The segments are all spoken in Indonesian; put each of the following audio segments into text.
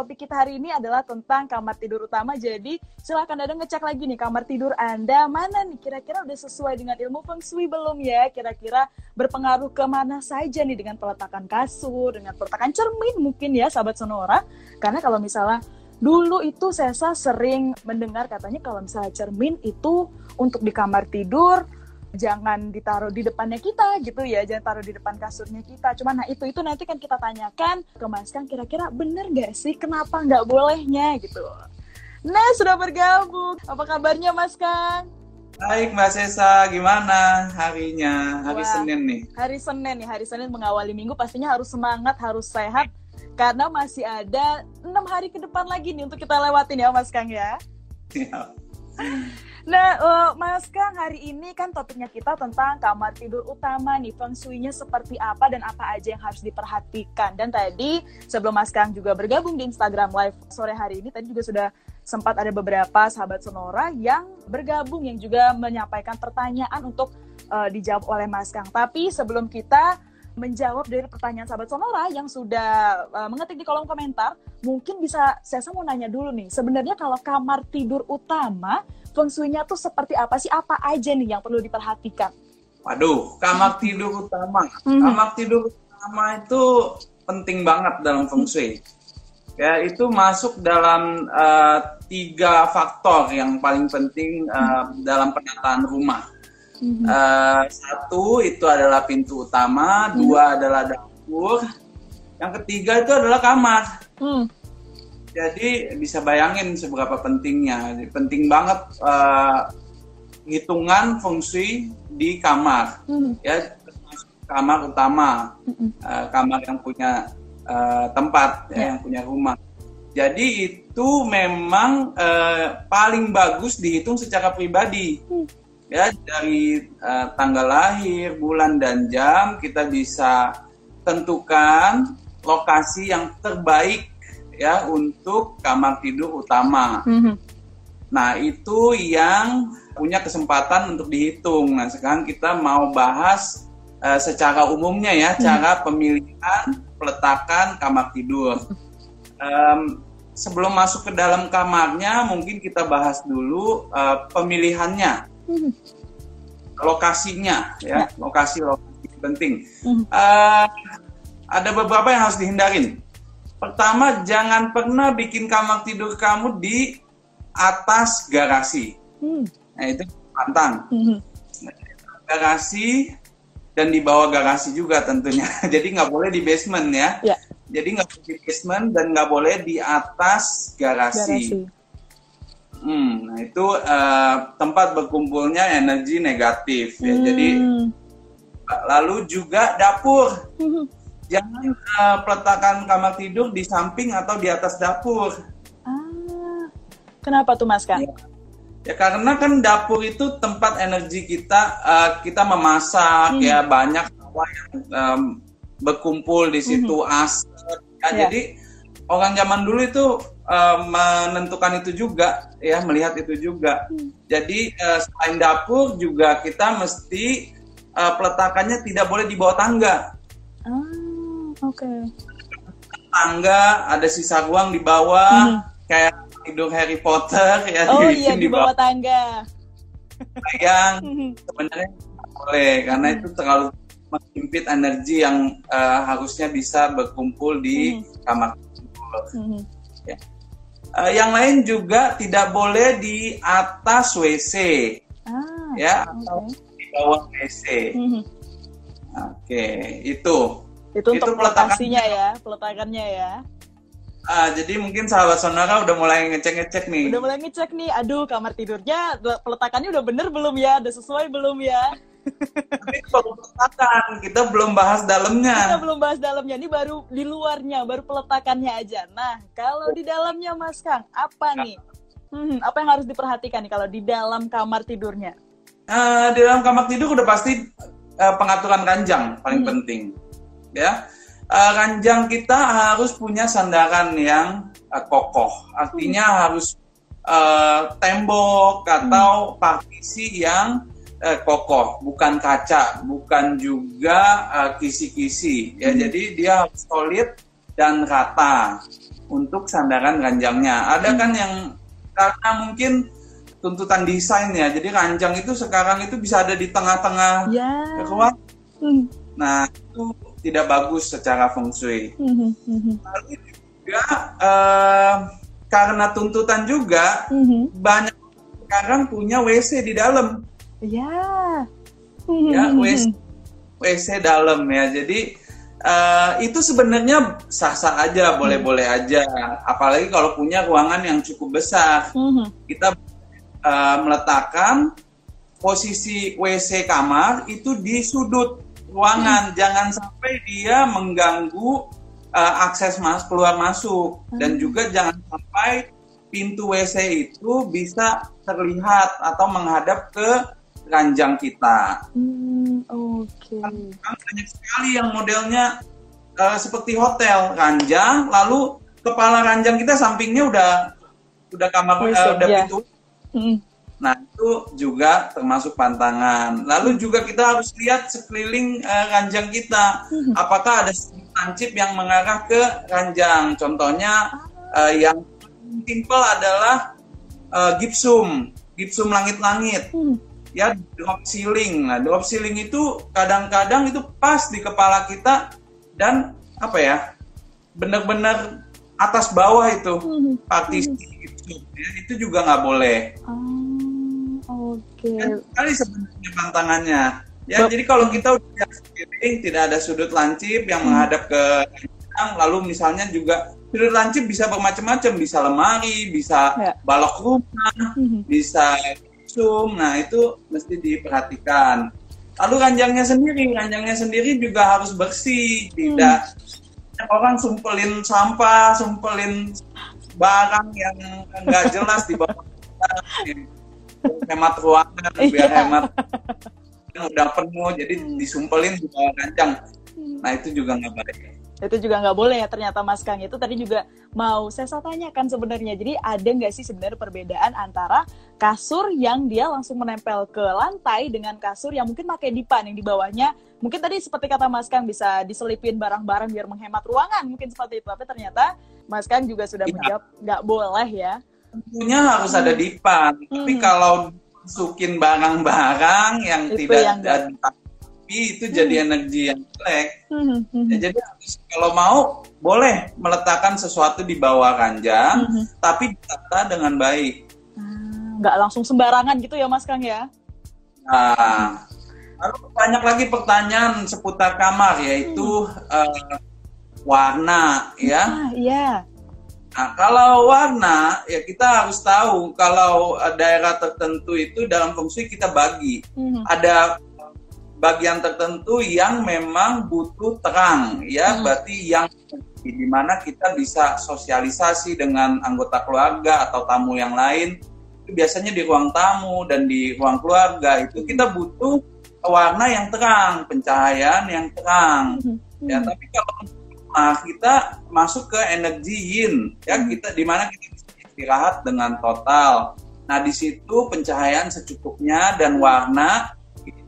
topik kita hari ini adalah tentang kamar tidur utama. Jadi silahkan ada ngecek lagi nih kamar tidur Anda mana nih kira-kira udah sesuai dengan ilmu feng shui belum ya? Kira-kira berpengaruh ke mana saja nih dengan peletakan kasur, dengan peletakan cermin mungkin ya sahabat Sonora. Karena kalau misalnya dulu itu saya sering mendengar katanya kalau misalnya cermin itu untuk di kamar tidur jangan ditaruh di depannya kita gitu ya jangan taruh di depan kasurnya kita. Cuman nah itu itu nanti kan kita tanyakan ke Mas Kang kira-kira bener gak sih kenapa nggak bolehnya gitu. Nah sudah bergabung. Apa kabarnya Mas Kang? Baik Mbak Sesa, gimana harinya? Hari Wah, Senin nih. Hari Senin nih, hari Senin mengawali minggu. Pastinya harus semangat, harus sehat. Karena masih ada enam hari ke depan lagi nih untuk kita lewatin ya Mas Kang ya. Nah, uh, Mas Kang, hari ini kan topiknya kita tentang kamar tidur utama nih, feng shui-nya seperti apa dan apa aja yang harus diperhatikan. Dan tadi sebelum Mas Kang juga bergabung di Instagram Live sore hari ini, tadi juga sudah sempat ada beberapa sahabat Sonora yang bergabung yang juga menyampaikan pertanyaan untuk uh, dijawab oleh Mas Kang. Tapi sebelum kita menjawab dari pertanyaan sahabat Sonora yang sudah uh, mengetik di kolom komentar, mungkin bisa saya mau nanya dulu nih, sebenarnya kalau kamar tidur utama feng shui-nya tuh seperti apa sih? Apa aja nih yang perlu diperhatikan? Waduh, kamar tidur utama. Mm-hmm. Kamar tidur utama itu penting banget dalam feng shui. Ya, itu masuk dalam uh, tiga faktor yang paling penting uh, mm-hmm. dalam penataan rumah. Uh, satu itu adalah pintu utama, mm-hmm. dua adalah dapur, yang ketiga itu adalah kamar. Mm. Jadi bisa bayangin seberapa pentingnya. Penting banget uh, hitungan fungsi di kamar. Hmm. Ya kamar utama, uh, kamar yang punya uh, tempat, ya, ya. yang punya rumah. Jadi itu memang uh, paling bagus dihitung secara pribadi. Hmm. Ya dari uh, tanggal lahir, bulan dan jam kita bisa tentukan lokasi yang terbaik ya untuk kamar tidur utama. Mm-hmm. Nah itu yang punya kesempatan untuk dihitung. Nah sekarang kita mau bahas uh, secara umumnya ya mm-hmm. cara pemilihan peletakan kamar tidur. Um, sebelum masuk ke dalam kamarnya mungkin kita bahas dulu uh, pemilihannya, mm-hmm. lokasinya ya, ya. lokasi lokasi penting. Uh, ada beberapa yang harus dihindarin. Pertama, jangan pernah bikin kamar tidur kamu di atas garasi. Hmm. Nah, itu pantang. Hmm. Garasi dan di bawah garasi juga tentunya. Jadi nggak boleh di basement ya. ya. Jadi nggak boleh di basement dan nggak boleh di atas garasi. garasi. Hmm, nah itu uh, tempat berkumpulnya energi negatif ya. Jadi hmm. lalu juga dapur. Hmm jangan uh, peletakan kamar tidur di samping atau di atas dapur. Ah, kenapa tuh Mas Kang? Ya, ya karena kan dapur itu tempat energi kita, uh, kita memasak hmm. ya banyak hawa yang um, berkumpul di situ hmm. asap. Ya, ya. Jadi orang zaman dulu itu uh, menentukan itu juga, ya melihat itu juga. Hmm. Jadi uh, selain dapur juga kita mesti uh, peletakannya tidak boleh di bawah tangga. Ah Oke. Okay. Tangga ada sisa ruang di bawah hmm. kayak tidur Harry Potter ya Oh iya di bawah, tangga. Yang hmm. sebenarnya boleh karena hmm. itu terlalu mengimpit energi yang uh, harusnya bisa berkumpul di hmm. kamar Hmm. Ya. Uh, yang lain juga tidak boleh di atas WC, ah, ya okay. atau di bawah WC. Hmm. Oke, okay, itu itu, untuk peletakannya ya, peletakannya ya. Ah, jadi mungkin sahabat sonora udah mulai ngecek-ngecek nih. Udah mulai ngecek nih, aduh kamar tidurnya peletakannya udah bener belum ya, udah sesuai belum ya? Tapi baru peletakan, kita belum bahas dalamnya. Kita belum bahas dalamnya, ini baru di luarnya, baru peletakannya aja. Nah, kalau di dalamnya Mas Kang, apa nih? Hmm, apa yang harus diperhatikan nih kalau di dalam kamar tidurnya? Uh, di dalam kamar tidur udah pasti uh, pengaturan ranjang paling hmm. penting ya uh, ranjang kita harus punya sandaran yang uh, kokoh artinya hmm. harus uh, tembok atau hmm. partisi yang uh, kokoh bukan kaca bukan juga kisi kisi-kisi ya hmm. jadi dia solid dan rata untuk sandaran ranjangnya. Ada kan yang karena mungkin tuntutan desain ya, jadi ranjang itu sekarang itu bisa ada di tengah-tengah Ya. ruangan. Hmm. Nah itu tidak bagus secara feng shui. Mhm, mhm, Lalu juga eh, karena tuntutan juga mhm. banyak sekarang punya WC di dalam. Ya. Ya, WC, WC dalam ya. Jadi eh, itu sebenarnya sah-sah aja, boleh-boleh aja. Apalagi kalau punya ruangan yang cukup besar. mhm. Kita eh, meletakkan posisi WC kamar itu di sudut ruangan. Jangan sampai dia mengganggu eh, akses mas keluar masuk dan Hmm. juga jangan sampai pintu WC itu bisa terlihat atau menghadap ke ranjang kita. Hmm, Oke. Kan banyak sekali yang modelnya eh, seperti hotel ranjang, lalu kepala ranjang kita sampingnya udah udah kamar WC, eh, udah ya. pintu. Mhm. Nah itu juga termasuk pantangan. Lalu juga kita harus lihat sekeliling eh, ranjang kita, Mhm. apakah ada lancip yang mengarah ke ranjang. Contohnya eh, yang simple adalah eh, gipsum, gipsum langit-langit Hmm. Ya drop ceiling. Nah, drop ceiling itu kadang-kadang itu pas di kepala kita dan apa ya? Benar-benar atas bawah itu Mhm. partisi gitu. Ya, itu juga nggak boleh. Ah, Oke. Kan sekali sebenarnya pantangannya. Ya, Bap- jadi kalau kita udah sekeliling tidak ada sudut lancip yang menghadap ke ranjang, lalu misalnya juga sudut lancip bisa bermacam-macam, bisa lemari, bisa Ya. balok rumah, Mhm. bisa zoom. Nah, itu mesti diperhatikan. Lalu ranjangnya sendiri, ranjangnya sendiri juga harus bersih, tidak orang sumpelin sampah, sumpelin barang yang nggak jelas di bawah hemat ruangan, biar Iya. hemat udah penuh, jadi disumpelin di bawah ranjang. Nah, itu juga nggak baik. Itu juga nggak boleh ya ternyata Mas Kang itu tadi juga mau saya tanyakan sebenarnya. Jadi ada nggak sih sebenarnya perbedaan antara kasur yang dia langsung menempel ke lantai dengan kasur yang mungkin pakai dipan yang di bawahnya? Mungkin tadi seperti kata Mas Kang bisa diselipin barang-barang biar menghemat ruangan mungkin seperti itu. Tapi ternyata Mas Kang juga sudah Iya. menjawab nggak boleh ya. Tentunya harus ada dipan, tapi Hmm. kalau masukin barang-barang yang Itu tidak yang ada itu jadi energi yang jelek. Hmm, hmm, Ya, jadi kalau mau boleh meletakkan sesuatu di bawah ranjang, Mhm. tapi ditata dengan baik. Ah, nggak langsung sembarangan gitu ya Mas Kang ya Nah, lalu banyak lagi pertanyaan seputar kamar yaitu eh, warna ya. ah iya Nah, kalau warna ya kita harus tahu kalau eh, daerah tertentu itu dalam feng shui kita bagi. Mhm. Ada bagian tertentu yang memang butuh terang ya, Hmm. berarti yang di mana kita bisa sosialisasi dengan anggota keluarga atau tamu yang lain. Itu biasanya di ruang tamu dan di ruang keluarga itu kita butuh warna yang terang, pencahayaan yang terang. Mhm. Ya, tapi kalau rumah kita masuk ke energi yin, ya kita di mana kita bisa istirahat dengan total. Nah, di situ pencahayaan secukupnya dan warna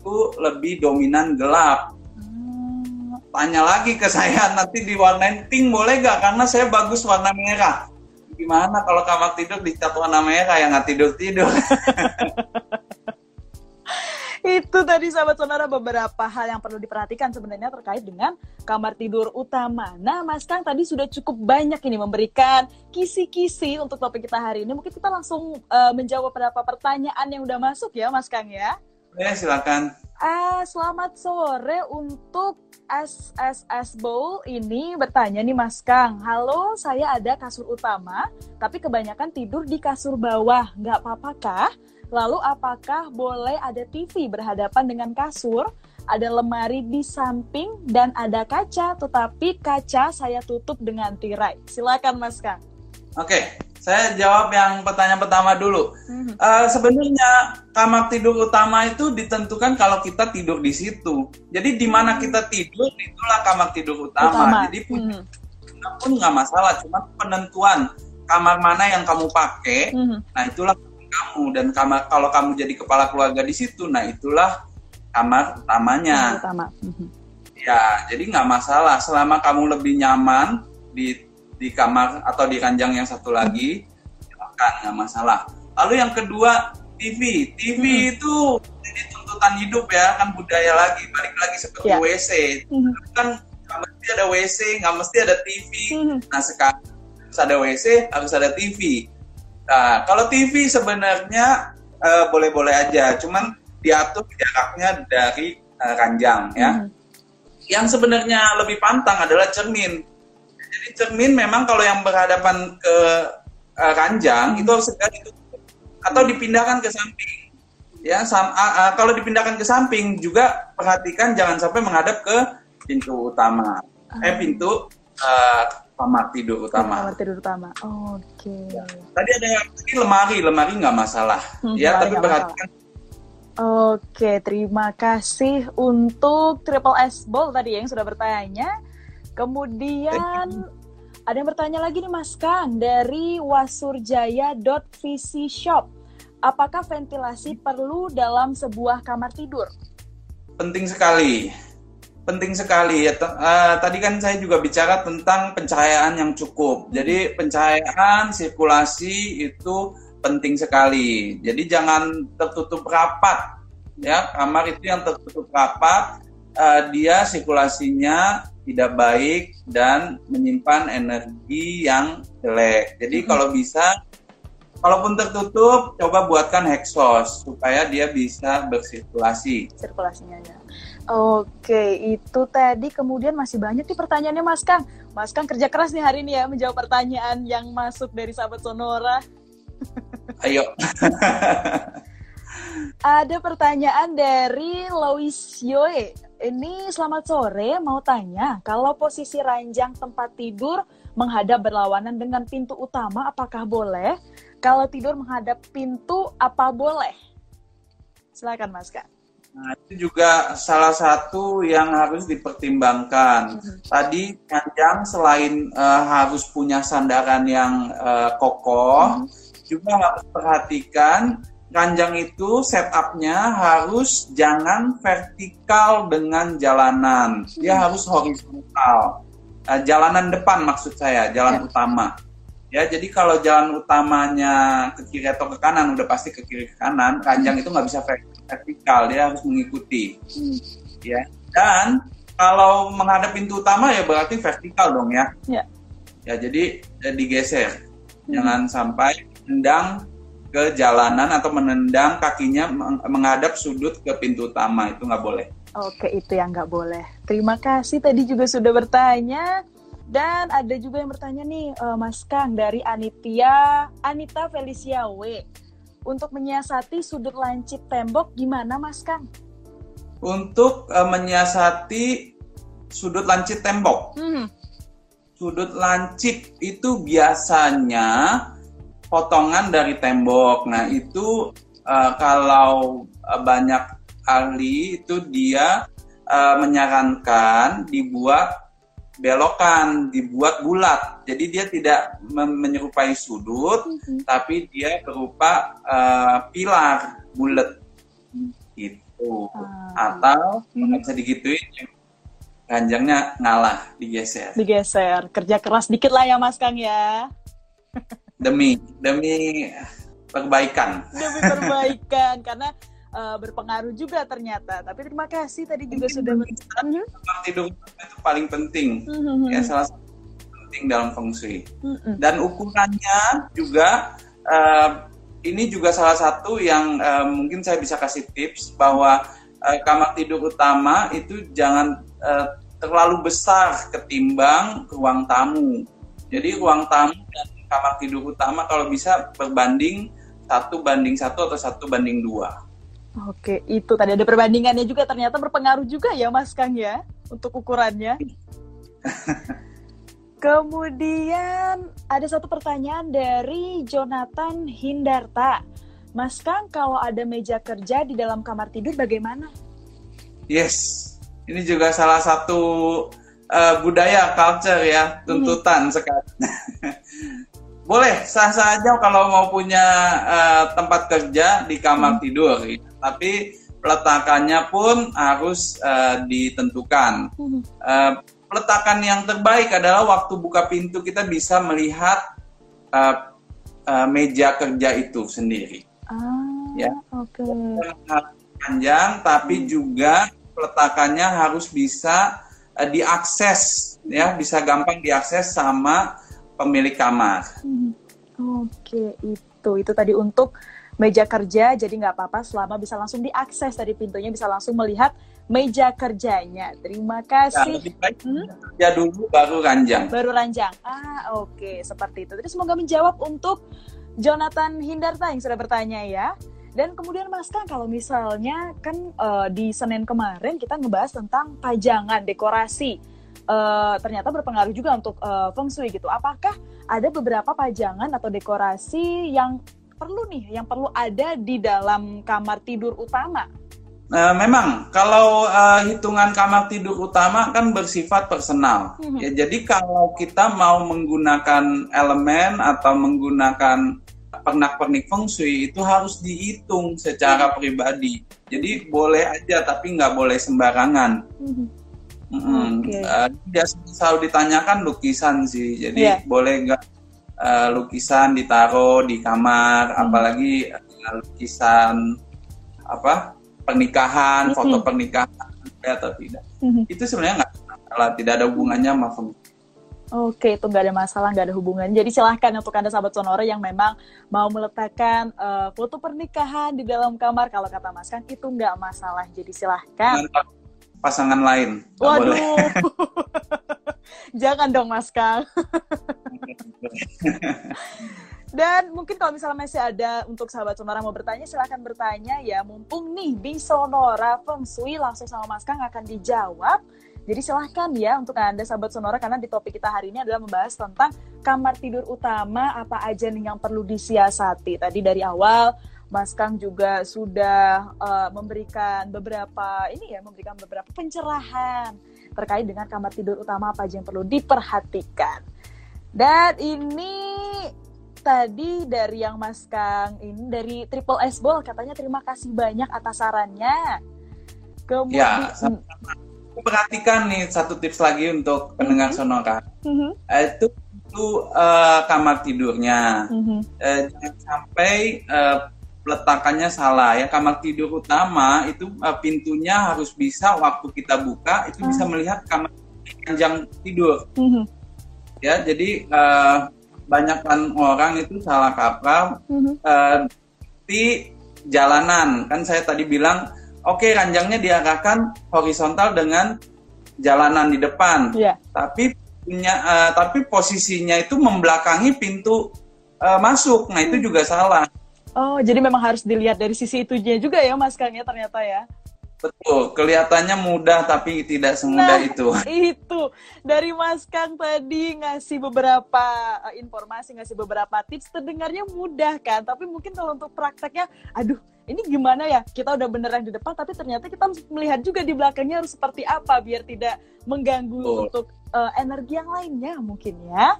itu lebih dominan gelap. Tanya lagi ke saya nanti diwarnain pink boleh gak? Karena saya bagus warna merah. Gimana kalau kamar tidur dicat warna merah yang nggak tidur tidur? Itu tadi sahabat sonora beberapa hal yang perlu diperhatikan sebenarnya terkait dengan kamar tidur utama. Nah, Mas Kang tadi sudah cukup banyak ini memberikan kisi-kisi untuk topik kita hari ini. Mungkin kita langsung eh, menjawab beberapa pertanyaan yang udah masuk ya, Mas Kang ya. Ya silakan. Ah, selamat sore untuk SSS Bowl ini bertanya nih Mas Kang. Halo, saya ada kasur utama, tapi kebanyakan tidur di kasur bawah. Nggak apa-apa kah? Lalu apakah boleh ada TV berhadapan dengan kasur? Ada lemari di samping dan ada kaca, tetapi kaca saya tutup dengan tirai. Silakan Mas Kang. Oke, saya jawab yang pertanyaan pertama dulu. Mhm. Eh, sebenarnya kamar tidur utama itu ditentukan kalau kita tidur di situ. Jadi di mana kita tidur itulah kamar tidur utama. Utama. Jadi punya Mhm. pun nggak masalah, cuma penentuan kamar mana yang kamu pakai. Mhm. Nah itulah kamu dan kamar kalau kamu jadi kepala keluarga di situ, nah itulah kamar utamanya. Utama. Mhm. Ya, jadi nggak masalah selama kamu lebih nyaman di di kamar atau di ranjang yang satu lagi silakan nggak masalah lalu yang kedua TV TV hmm. itu jadi tuntutan hidup ya kan budaya lagi balik lagi seperti yeah. WC hmm. kan nggak mesti ada WC nggak mesti ada TV hmm. nah sekarang harus ada WC harus ada TV nah kalau TV sebenarnya uh, boleh-boleh aja cuman diatur jaraknya dari uh, ranjang ya hmm. yang sebenarnya lebih pantang adalah cermin jadi cermin memang kalau yang berhadapan ke uh, ranjang itu harus segera ditutup atau dipindahkan ke samping. Ya, sam, uh, uh, kalau dipindahkan ke samping juga perhatikan jangan sampai menghadap ke pintu utama. Uh. Eh pintu uh, kamar tidur utama. Kamar tidur utama. Oke. Okay. Ya. Tadi ada tadi lemari, lemari nggak masalah. Hmm, ya, tapi perhatikan Oke, terima kasih untuk Triple S Ball tadi yang sudah bertanya. Kemudian ada yang bertanya lagi nih Mas Kang dari wasurjaya.vc shop. Apakah ventilasi perlu dalam sebuah kamar tidur? Penting sekali. Penting sekali ya. Uh, tadi kan saya juga bicara tentang pencahayaan yang cukup. Jadi pencahayaan sirkulasi itu penting sekali. Jadi jangan tertutup rapat ya. Kamar itu yang tertutup rapat uh, dia sirkulasinya tidak baik dan menyimpan energi yang jelek. Jadi hmm. kalau bisa, kalaupun tertutup, coba buatkan hexos supaya dia bisa bersirkulasi. Sirkulasinya ya. Oke, itu tadi kemudian masih banyak nih pertanyaannya Mas Kang. Mas Kang kerja keras nih hari ini ya menjawab pertanyaan yang masuk dari sahabat Sonora. Ayo. Ada pertanyaan dari Lois Yoe ini selamat sore, mau tanya, kalau posisi ranjang tempat tidur menghadap berlawanan dengan pintu utama, apakah boleh? Kalau tidur menghadap pintu, apa boleh? Silakan, Mas Kak. Nah, itu juga salah satu yang harus dipertimbangkan. Mm-hmm. Tadi ranjang selain uh, harus punya sandaran yang uh, kokoh, mm-hmm. juga harus perhatikan ranjang itu setupnya harus jangan vertikal dengan jalanan, dia hmm. harus horizontal. Uh, jalanan depan maksud saya, jalan ya. utama. Ya, jadi kalau jalan utamanya ke kiri atau ke kanan, udah pasti ke kiri ke kanan. Ranjang itu nggak bisa vertikal, dia harus mengikuti. Hmm. Ya, dan kalau menghadap pintu utama ya berarti vertikal dong ya. Ya, ya jadi ya digeser, hmm. jangan sampai tendang ke jalanan atau menendang kakinya menghadap sudut ke pintu utama itu nggak boleh. Oke itu yang nggak boleh. Terima kasih tadi juga sudah bertanya dan ada juga yang bertanya nih uh, Mas Kang dari Anitia Anita Felicia W. Untuk menyiasati sudut lancip tembok gimana Mas Kang? Untuk uh, menyiasati sudut lancip tembok. Hmm. Sudut lancip itu biasanya potongan dari tembok. Nah, itu uh, kalau uh, banyak ahli itu dia uh, menyarankan dibuat belokan, dibuat bulat. Jadi dia tidak menyerupai sudut, mm-hmm. tapi dia berupa uh, pilar bulat gitu. Ah. Atau mm-hmm. bisa digituin ranjangnya ngalah digeser. Digeser, kerja keras dikit lah ya Mas Kang ya. demi demi perbaikan. Demi perbaikan karena uh, berpengaruh juga ternyata. Tapi terima kasih tadi juga Mungkin sudah tempat tidur itu paling penting. Mm-hmm. ya salah satu penting dalam feng shui. Mm-hmm. dan ukurannya juga uh, ini juga salah satu yang uh, mungkin saya bisa kasih tips bahwa uh, kamar tidur utama itu jangan uh, terlalu besar ketimbang ruang tamu. Jadi ruang tamu dan kamar tidur utama kalau bisa berbanding satu banding satu atau satu banding dua. Oke, itu tadi ada perbandingannya juga ternyata berpengaruh juga ya Mas Kang ya untuk ukurannya. Kemudian ada satu pertanyaan dari Jonathan Hindarta. Mas Kang, kalau ada meja kerja di dalam kamar tidur bagaimana? Yes, ini juga salah satu uh, budaya culture ya, tuntutan hmm. sekali. boleh sah-sah aja kalau mau punya uh, tempat kerja di kamar hmm. tidur ya. tapi peletakannya pun harus uh, ditentukan hmm. uh, peletakan yang terbaik adalah waktu buka pintu kita bisa melihat uh, uh, meja kerja itu sendiri. Ah, ya. Oke. Okay. Panjang, tapi juga peletakannya harus bisa uh, diakses, ya, bisa gampang diakses sama pemilik kamar. Hmm. Oke, itu itu tadi untuk meja kerja, jadi nggak apa-apa selama bisa langsung diakses dari pintunya, bisa langsung melihat meja kerjanya. Terima kasih. Ya, hmm? ya dulu baru ranjang. Baru ranjang. Ah, oke, okay. seperti itu. Jadi semoga menjawab untuk Jonathan Hindarta yang sudah bertanya ya. Dan kemudian Mas Kang, kalau misalnya kan uh, di Senin kemarin kita ngebahas tentang pajangan, dekorasi. Uh, ternyata berpengaruh juga untuk uh, feng shui gitu. Apakah ada beberapa pajangan atau dekorasi yang perlu nih, yang perlu ada di dalam kamar tidur utama? Uh, memang kalau uh, hitungan kamar tidur utama kan bersifat personal. Mm -hmm. Ya, jadi kalau kita mau menggunakan elemen atau menggunakan pernak-pernik feng shui itu harus dihitung secara pribadi. Jadi boleh aja tapi nggak boleh sembarangan. Mm-hmm. Okay. Uh, biasanya selalu ditanyakan lukisan sih. Jadi yeah. boleh nggak uh, lukisan ditaruh di kamar, mm-hmm. apalagi uh, lukisan apa pernikahan, mm-hmm. foto pernikahan atau tidak. Mm-hmm. Itu sebenarnya nggak tidak ada hubungannya sama feng Oke, itu nggak ada masalah, nggak ada hubungan. Jadi silahkan untuk anda sahabat sonora yang memang mau meletakkan uh, foto pernikahan di dalam kamar, kalau kata Mas Kang itu nggak masalah. Jadi silahkan. Pasangan lain. Waduh. Boleh. Jangan dong Mas Kang. Dan mungkin kalau misalnya masih ada untuk sahabat sonora mau bertanya, silahkan bertanya ya. Mumpung nih di sonora feng shui langsung sama Mas Kang akan dijawab jadi silahkan ya untuk Anda sahabat Sonora karena di topik kita hari ini adalah membahas tentang kamar tidur utama apa aja nih yang perlu disiasati. Tadi dari awal Mas Kang juga sudah uh, memberikan beberapa ini ya memberikan beberapa pencerahan terkait dengan kamar tidur utama apa aja yang perlu diperhatikan. Dan ini tadi dari yang Mas Kang ini dari Triple S Ball katanya terima kasih banyak atas sarannya. Kemudian ya, sama -sama perhatikan nih satu tips lagi untuk pendengar mm -hmm. sonora. Mm -hmm. itu itu uh, kamar tidurnya. Mm -hmm. uh, jangan sampai uh, letakannya salah ya. Kamar tidur utama itu uh, pintunya harus bisa waktu kita buka itu mm -hmm. bisa melihat kamar panjang tidur. Mm -hmm. Ya, jadi uh, banyakkan orang itu salah kaprah mm -hmm. uh, di jalanan. Kan saya tadi bilang oke okay, ranjangnya diarahkan horizontal dengan jalanan di depan, yeah. tapi punya uh, tapi posisinya itu membelakangi pintu uh, masuk. Nah itu juga salah. Oh jadi memang harus dilihat dari sisi itunya juga ya Mas Kang ya ternyata ya. Betul, kelihatannya mudah tapi tidak semudah nah, itu. Itu dari Mas Kang tadi ngasih beberapa uh, informasi, ngasih beberapa tips, terdengarnya mudah kan? Tapi mungkin kalau untuk prakteknya, aduh, ini gimana ya? Kita udah beneran di depan, tapi ternyata kita harus melihat juga di belakangnya harus seperti apa biar tidak mengganggu Betul. untuk uh, energi yang lainnya mungkin ya.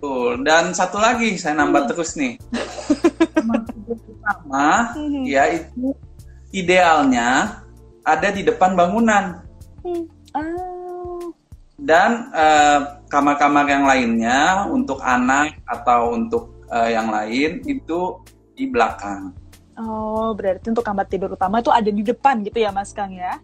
Betul. Dan satu lagi saya nambah hmm. terus nih. Pertama, hmm. ya itu idealnya ada di depan bangunan. Hmm. Oh. Dan eh, kamar-kamar yang lainnya untuk anak atau untuk uh, yang lain itu di belakang. Oh, berarti untuk kamar tidur utama itu ada di depan gitu ya, Mas Kang ya?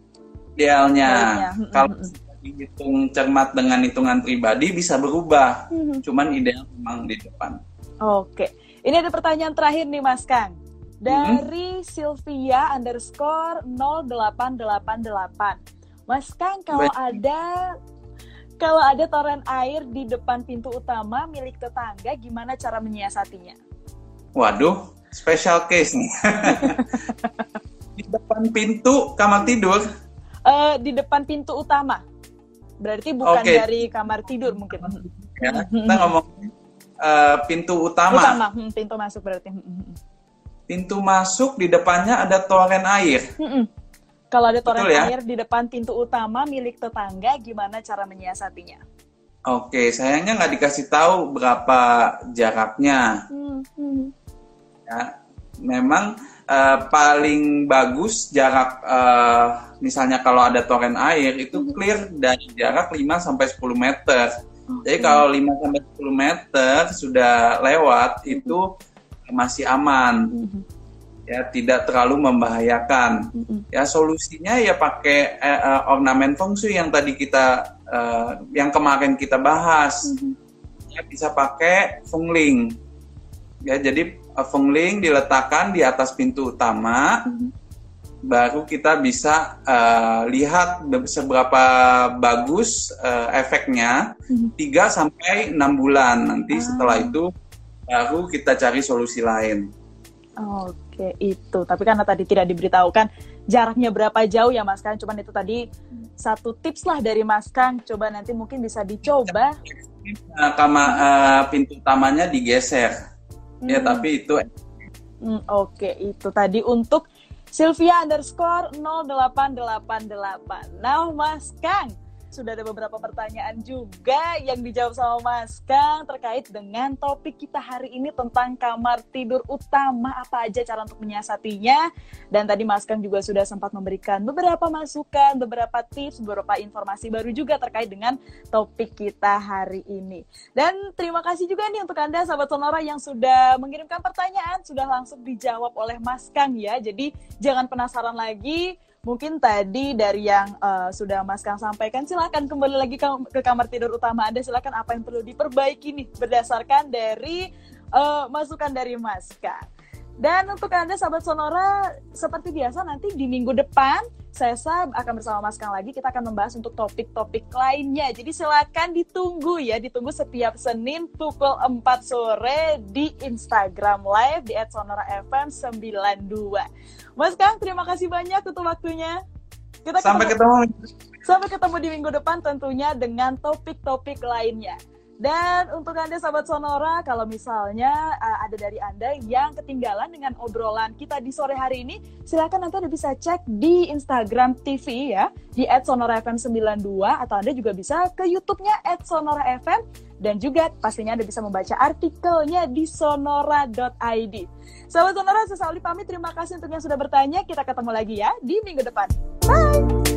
Idealnya, hmm, kalau dihitung cermat dengan hitungan pribadi bisa berubah. Hmm. Cuman ideal memang di depan. Oke, ini ada pertanyaan terakhir nih, Mas Kang dari hmm. Sylvia underscore 0888. Mas Kang, kalau Baik. ada kalau ada toren air di depan pintu utama milik tetangga, gimana cara menyiasatinya? Waduh, special case nih. di depan pintu kamar tidur? Uh, di depan pintu utama. Berarti bukan okay. dari kamar tidur mungkin. Ya, kita ngomong uh, pintu utama. Utama, hmm, pintu masuk berarti. Hmm, hmm, pintu masuk di depannya ada toren air. Mm-mm. Kalau ada toren ya? air di depan pintu utama milik tetangga, gimana cara menyiasatinya? Oke, sayangnya nggak dikasih tahu berapa jaraknya. Mm-hmm. Ya, memang uh, paling bagus jarak uh, misalnya kalau ada toren air itu clear dari jarak 5 sampai 10 meter. Okay. Jadi kalau 5 sampai 10 meter sudah lewat mm-hmm. itu masih aman. Mm-hmm. Ya, tidak terlalu membahayakan. Mm-hmm. Ya, solusinya ya pakai uh, ornamen feng shui yang tadi kita uh, yang kemarin kita bahas. Mm-hmm. Ya, bisa pakai fengling. Ya, jadi Fengling diletakkan di atas pintu utama, mm-hmm. Baru kita bisa uh, lihat seberapa bagus uh, efeknya mm-hmm. 3 sampai enam bulan. Nanti ah. setelah itu baru kita cari solusi lain. Oke, itu. Tapi karena tadi tidak diberitahukan jaraknya berapa jauh ya Mas Kang, cuman itu tadi satu tips lah dari Mas Kang. Coba nanti mungkin bisa dicoba. Nah, kama, uh, pintu utamanya digeser Ya, hmm. ya tapi itu hmm, oke okay. itu tadi untuk Sylvia underscore 0888 nah Mas Kang sudah ada beberapa pertanyaan juga yang dijawab sama Mas Kang terkait dengan topik kita hari ini tentang kamar tidur utama apa aja cara untuk menyiasatinya dan tadi Mas Kang juga sudah sempat memberikan beberapa masukan, beberapa tips, beberapa informasi baru juga terkait dengan topik kita hari ini. Dan terima kasih juga nih untuk Anda sahabat Sonora yang sudah mengirimkan pertanyaan sudah langsung dijawab oleh Mas Kang ya. Jadi jangan penasaran lagi mungkin tadi dari yang uh, sudah Mas Kang sampaikan silahkan kembali lagi ke, ke kamar tidur utama Anda silahkan apa yang perlu diperbaiki nih berdasarkan dari uh, masukan dari Mas Kang. Dan untuk Anda sahabat Sonora, seperti biasa nanti di minggu depan saya akan bersama Mas Kang lagi kita akan membahas untuk topik-topik lainnya. Jadi silakan ditunggu ya, ditunggu setiap Senin pukul 4 sore di Instagram Live di @sonora_fm 92. Mas Kang, terima kasih banyak untuk waktunya. Kita sampai ketemu, ketemu. Sampai ketemu di minggu depan tentunya dengan topik-topik lainnya. Dan untuk Anda sahabat Sonora, kalau misalnya uh, ada dari Anda yang ketinggalan dengan obrolan kita di sore hari ini, silakan nanti Anda bisa cek di Instagram TV ya, di @sonorafm92 atau Anda juga bisa ke YouTube-nya @sonorafm dan juga pastinya Anda bisa membaca artikelnya di sonora.id. Sahabat Sonora, saya pamit. Terima kasih untuk yang sudah bertanya. Kita ketemu lagi ya di minggu depan. Bye!